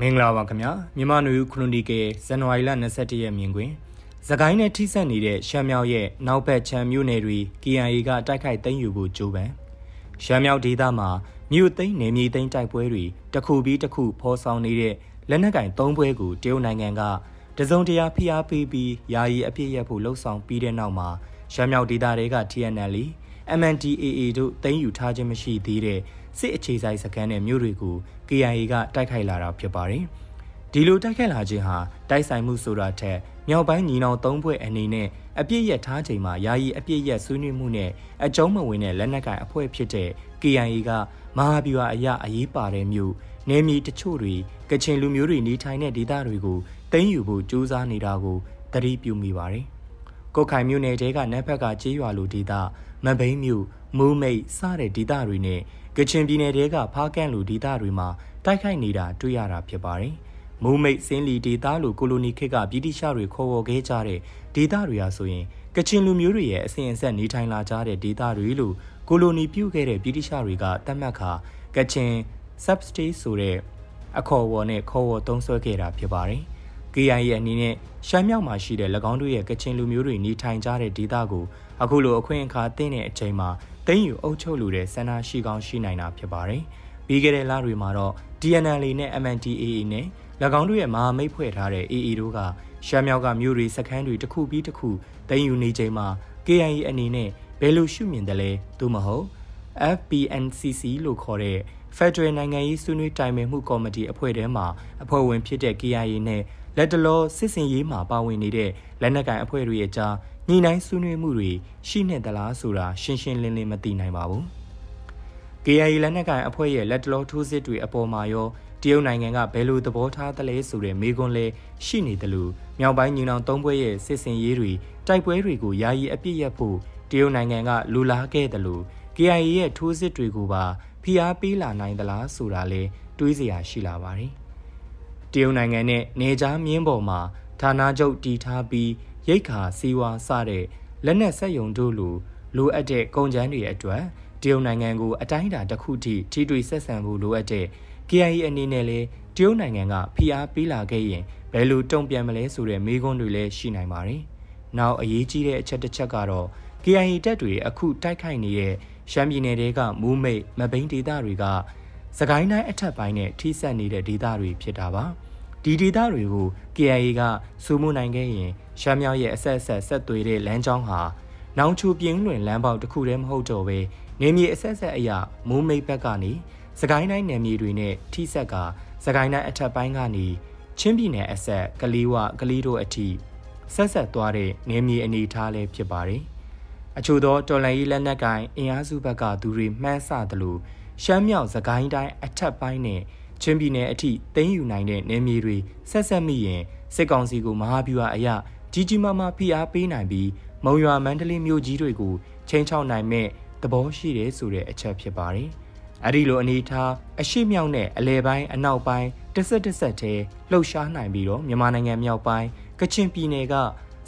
မင်္ဂလာပါခင်ဗျာမြန်မာနွေဦးခရိုနီကယ်ဇန်နဝါရီလ22ရက်မြင်ကွင်းသကိုင်းနဲ့ထိစပ်နေတဲ့ရှမ်းမြောက်ရဲ့နောက်ဘက်ချမ်းမြို့နယ်တွေ KIA ကတိုက်ခိုက်သိမ်းယူဖို့ကြိုးပမ်းရှမ်းမြောက်ဒေသမှာမြို့သိမ်းနေမြေသိမ်းတိုက်ပွဲတွေတစ်ခုပြီးတစ်ခုဖော်ဆောင်နေတဲ့လက်နက်ကင်၃ပွဲကိုတရုတ်နိုင်ငံကတစုံတရာဖိအားပေးပြီးယာယီအပြစ်ရက်ဖို့လှုံ့ဆော်ပြီးတဲ့နောက်မှာရှမ်းမြောက်ဒေသတွေက TNL MNDAA တို့တင်ယူထားခြင်းမရှိသေးတဲ့စစ်အခြေစိုက်စခန်းနဲ့မြို့တွေကို KIA ကတိုက်ခိုက်လာတာဖြစ်ပါတယ်။ဒီလိုတိုက်ခိုက်လာခြင်းဟာတိုက်ဆိုင်မှုဆိုတာထက်မြောက်ပိုင်းညီနောင်သုံးဘွဲ့အနေနဲ့အပြစ်ရထားချိန်မှာယာယီအပြစ်ရဆွေးနွေးမှုနဲ့အကြုံးမဝင်တဲ့လက်နက်ကိုင်အဖွဲ့ဖြစ်တဲ့ KIA ကမဟာဗျူဟာအရအရေးပါတဲ့မြို့နေမီတချို့တွေကချင်လူမျိုးတွေနေထိုင်တဲ့ဒေသတွေကိုတင်းယူဖို့ကြိုးစားနေတာကိုသတိပြုမိပါတယ်။ ကိုခိုင်မြို့နယ်တဲကနက်ဖက်ကကြေးရွာလူဒေသမဘိန်းမြို့မူးမိတ်စတဲ့ဒေသတွေနဲ့ကချင်ပြည်နယ်တဲကဖားကန့်လူဒေသတွေမှာတိုက်ခိုက်နေတာတွေ့ရတာဖြစ်ပါတယ်။မူးမိတ်စင်းလီဒေသလိုကိုလိုနီခေတ်ကဗြိတိရှတွေခေါ်ဝေါ်ခဲ့ကြတဲ့ဒေသတွေဟာဆိုရင်ကချင်လူမျိုးတွေရဲ့အစဉ်အဆက်နေထိုင်လာကြတဲ့ဒေသတွေလို့ကိုလိုနီပြုခဲ့တဲ့ဗြိတိရှတွေကတတ်မှတ်ခါကချင် substay ဆိုတဲ့အခေါ်အဝေါ်နဲ့ခေါ်ဝေါ်သုံးစွဲခဲ့တာဖြစ်ပါတယ်။ KIA ရဲ့အနေနဲ့ရှမ်းမြောက်မှာရှိတဲ့၎င်းတို့ရဲ့ကချင်လူမျိုးတွေနေထိုင်ကြတဲ့ဒေသကိုအခုလိုအခွင့်အခါသင့်တဲ့အချိန်မှာတင်းယူအုပ်ချုပ်လူတဲ့ဆန္ဒရှိကောင်းရှိနိုင်တာဖြစ်ပါတယ်။ပြီးခဲ့တဲ့လတွေမှာတော့ DNL နဲ့ MNDAA နဲ့၎င်းတို့ရဲ့မဟာမိတ်ဖွဲ့ထားတဲ့ AA တို့ကရှမ်းမြောက်ကမြို့တွေစခန်းတွေတစ်ခုပြီးတစ်ခုတင်းယူနေချိန်မှာ KIA အနေနဲ့ဘယ်လိုရှုမြင်တယ်လဲသို့မဟုတ် FPNCC လို့ခေါ်တဲ့ Federal နိုင်ငံရေးဆွေးနွေးတိုင်ပင်မှုကော်မတီအဖွဲ့ထဲမှာအဖွဲ့ဝင်ဖြစ်တဲ့ KIA နဲ့ လက်တလောစစ်စင်ရေးမှာပါဝင်နေတဲ့လက်နက်ကိုင်အဖွဲ့တွေရဲ့ကြားညှိနှိုင်းဆွေးနွေးမှုတွေရှိနေသလားဆိုတာရှင်းရှင်းလင်းလင်းမသိနိုင်ပါဘူး။ KIA လက်နက်ကိုင်အဖွဲ့ရဲ့လက်တလောထိုးစစ်တွေအပေါ်မှာရောတရုတ်နိုင်ငံကဘယ်လိုသဘောထားသလဲဆိုတဲ့မေးခွန်းလဲရှိနေတယ်လို့မြောက်ပိုင်းညီနောင်သုံးဘွဲရဲ့စစ်စင်ရေးတွေတိုက်ပွဲတွေကိုယာယီအပြစ်ရဖို့တရုတ်နိုင်ငံကလူလားခဲ့တယ်လို့ KIA ရဲ့ထိုးစစ်တွေကိုပါဖိအားပေးလာနိုင်သလားဆိုတာလဲတွေးစရာရှိလာပါတယ်။ တရုတ်နိုင်ငံနဲ့နေကြားမြင်းပေါ်မှာဌာနချုပ်တည်ထားပြီးရိတ်ခါစီဝါစတဲ့လက်နက်ဆက်ယုံတို့လိုလိုအပ်တဲ့ကုန်ကျန်းတွေအတွက်တရုတ်နိုင်ငံကိုအတိုင်းအတာတစ်ခုထိထိတွေ့ဆက်ဆံဖို့လိုအပ်တဲ့ KIA အနေနဲ့လည်းတရုတ်နိုင်ငံကဖိအားပေးလာခဲ့ရင်ဘယ်လိုတုံ့ပြန်မလဲဆိုတဲ့မေးခွန်းတွေလည်းရှိနိုင်ပါတယ်။နောက်အရေးကြီးတဲ့အချက်တစ်ချက်ကတော့ KIA တပ်တွေအခုတိုက်ခိုက်နေတဲ့ရှမ်းပြည်နယ်တွေကမူးမိတ်မဘိန်းဒေသတွေက စကိုင်းတိုင်းအထက်ပိုင်းနဲ့ထိစပ်နေတဲ့ဒေသတွေဖြစ်တာပါဒီဒေသတွေကို KIA ကစူးမှုနိုင်ခဲ့ရင်ရှမ်းမြောက်ရဲ့အဆက်အဆက်ဆက်သွေးတဲ့လမ်းကြောင်းဟာနောင်ချူပြင်းလွင်လမ်းပေါက်တစ်ခုတည်းမဟုတ်တော့ပဲနေမြေအဆက်ဆက်အရာမူးမိတ်ဘက်ကနေစကိုင်းတိုင်းနယ်မြေတွေနဲ့ထိဆက်ကစကိုင်းတိုင်းအထက်ပိုင်းကနေချင်းပြည်နယ်အဆက်ကလေးဝကလေးတို့အထိဆက်ဆက်သွားတဲ့နေမြေအနေထားလည်းဖြစ်ပါတယ်အချို့သောတော်လန်ရေးလက်နက်ကိုင်အင်အားစုဘက်ကသူတွေမှန်းဆသလို ရှမ်းမြောက်စကိုင်းတိုင်းအထက်ပိုင်းနဲ့ချင်းပြည်နယ်အထိသိမ်းယူနိုင်တဲ့နေမြေတွေဆက်ဆက်မိရင်စစ်ကောင်စီကိုမဟာဗျူဟာအရကြီးကြီးမားမားဖိအားပေးနိုင်ပြီးမုံရွာမန္တလေးမြို့ကြီးတွေကိုချင်းချောက်နိုင်မဲ့သဘောရှိတယ်ဆိုတဲ့အချက်ဖြစ်ပါတယ်။အဲဒီလိုအနေထားအရှိမြောက်နဲ့အလဲပိုင်းအနောက်ပိုင်းတစ်ဆက်တစ်ဆက်တည်းလှုပ်ရှားနိုင်ပြီးတော့မြန်မာနိုင်ငံမြောက်ပိုင်းကချင်ပြည်နယ်က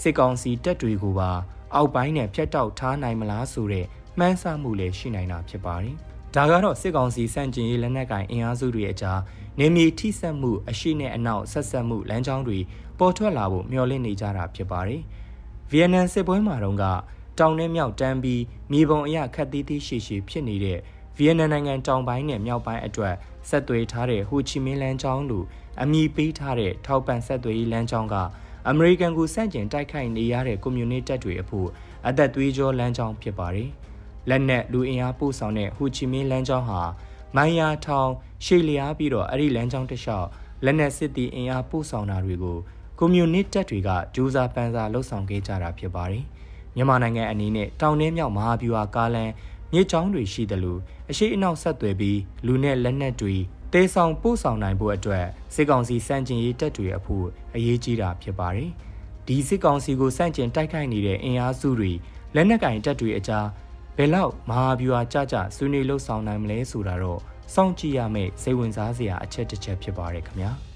စစ်ကောင်စီတပ်တွေကိုပါအောက်ပိုင်းနဲ့ဖျက်တောက်ထားနိုင်မလားဆိုတဲ့မှန်းဆမှုလည်းရှိနိုင်တာဖြစ်ပါတယ်။ ဒါကတော့စစ်ကောင်စီစန့်ကျင်ရေးလက်နက်ကင်အင်အားစုတွေအကြားနေမီထိစက်မှုအရှိနဲ့အနောက်ဆက်ဆက်မှုလမ်းကြောင်းတွေပေါ်ထွက်လာဖို့မျှော်လင့်နေကြတာဖြစ်ပါတယ်။ဗီယက်နမ်စစ်ပွဲမှာတုန်းကတောင်နဲ့မြောက်တန်းပြီးမြေပုံအရခက်သေးသေးရှည်ရှည်ဖြစ်နေတဲ့ဗီယက်နမ်နိုင်ငံတောင်ပိုင်းနဲ့မြောက်ပိုင်းအတွက်ဆက်သွေးထားတဲ့ဟိုချီမင်းလမ်းကြောင်းလိုအမည်ပေးထားတဲ့ထောက်ပံ့ဆက်သွေးလမ်းကြောင်းကအမေရိကန်ကိုစန့်ကျင်တိုက်ခိုက်နေရတဲ့ကွန်မြူနတီတပ်တွေအဖို့အသက်သွေးကြောလမ်းကြောင်းဖြစ်ပါတယ်။ လက်နက်လူအင်အားပို့ဆောင်တဲ့ဟူချီမင်းလမ်းကြောင်းဟာမိုင်ယာထောင်ရှေ့လျားပြီးတော့အဲ့ဒီလမ်းကြောင်းတစ်လျှောက်လက်နက်စစ်သည်အင်အားပို့ဆောင်တာတွေကိုကွန်မြူနတီတပ်တွေကဂျူးစာပန်းစာလှုပ်ဆောင်ခဲ့ကြတာဖြစ်ပါတယ်။မြန်မာနိုင်ငံအနေနဲ့တောင်နှင်းမြောက်မဟာဗျူဟာကားလန်မြေချောင်းတွေရှိတယ်လို့အရှိအနောက်ဆက်သွယ်ပြီးလူနဲ့လက်နက်တွေတေးဆောင်ပို့ဆောင်နိုင်ဖို့အတွက်စစ်ကောင်စီစန့်ကျင်ရေးတပ်တွေအဖို့အရေးကြီးတာဖြစ်ပါတယ်။ဒီစစ်ကောင်စီကိုစန့်ကျင်တိုက်ခိုက်နေတဲ့အင်အားစုတွေလက်နက်ကင်တပ်တွေအကြား ဘယ်လောက်မဟာဗျူဟာကြကြဆွေးနွေးလှုပ်ဆောင်နိုင်မလဲဆိုတာတော့စောင့်ကြည့်ရမယ့်စိတ်ဝင်စားစရာအချက်တစ်ချက်ဖြစ်ပါတယ်ခင်ဗျာ။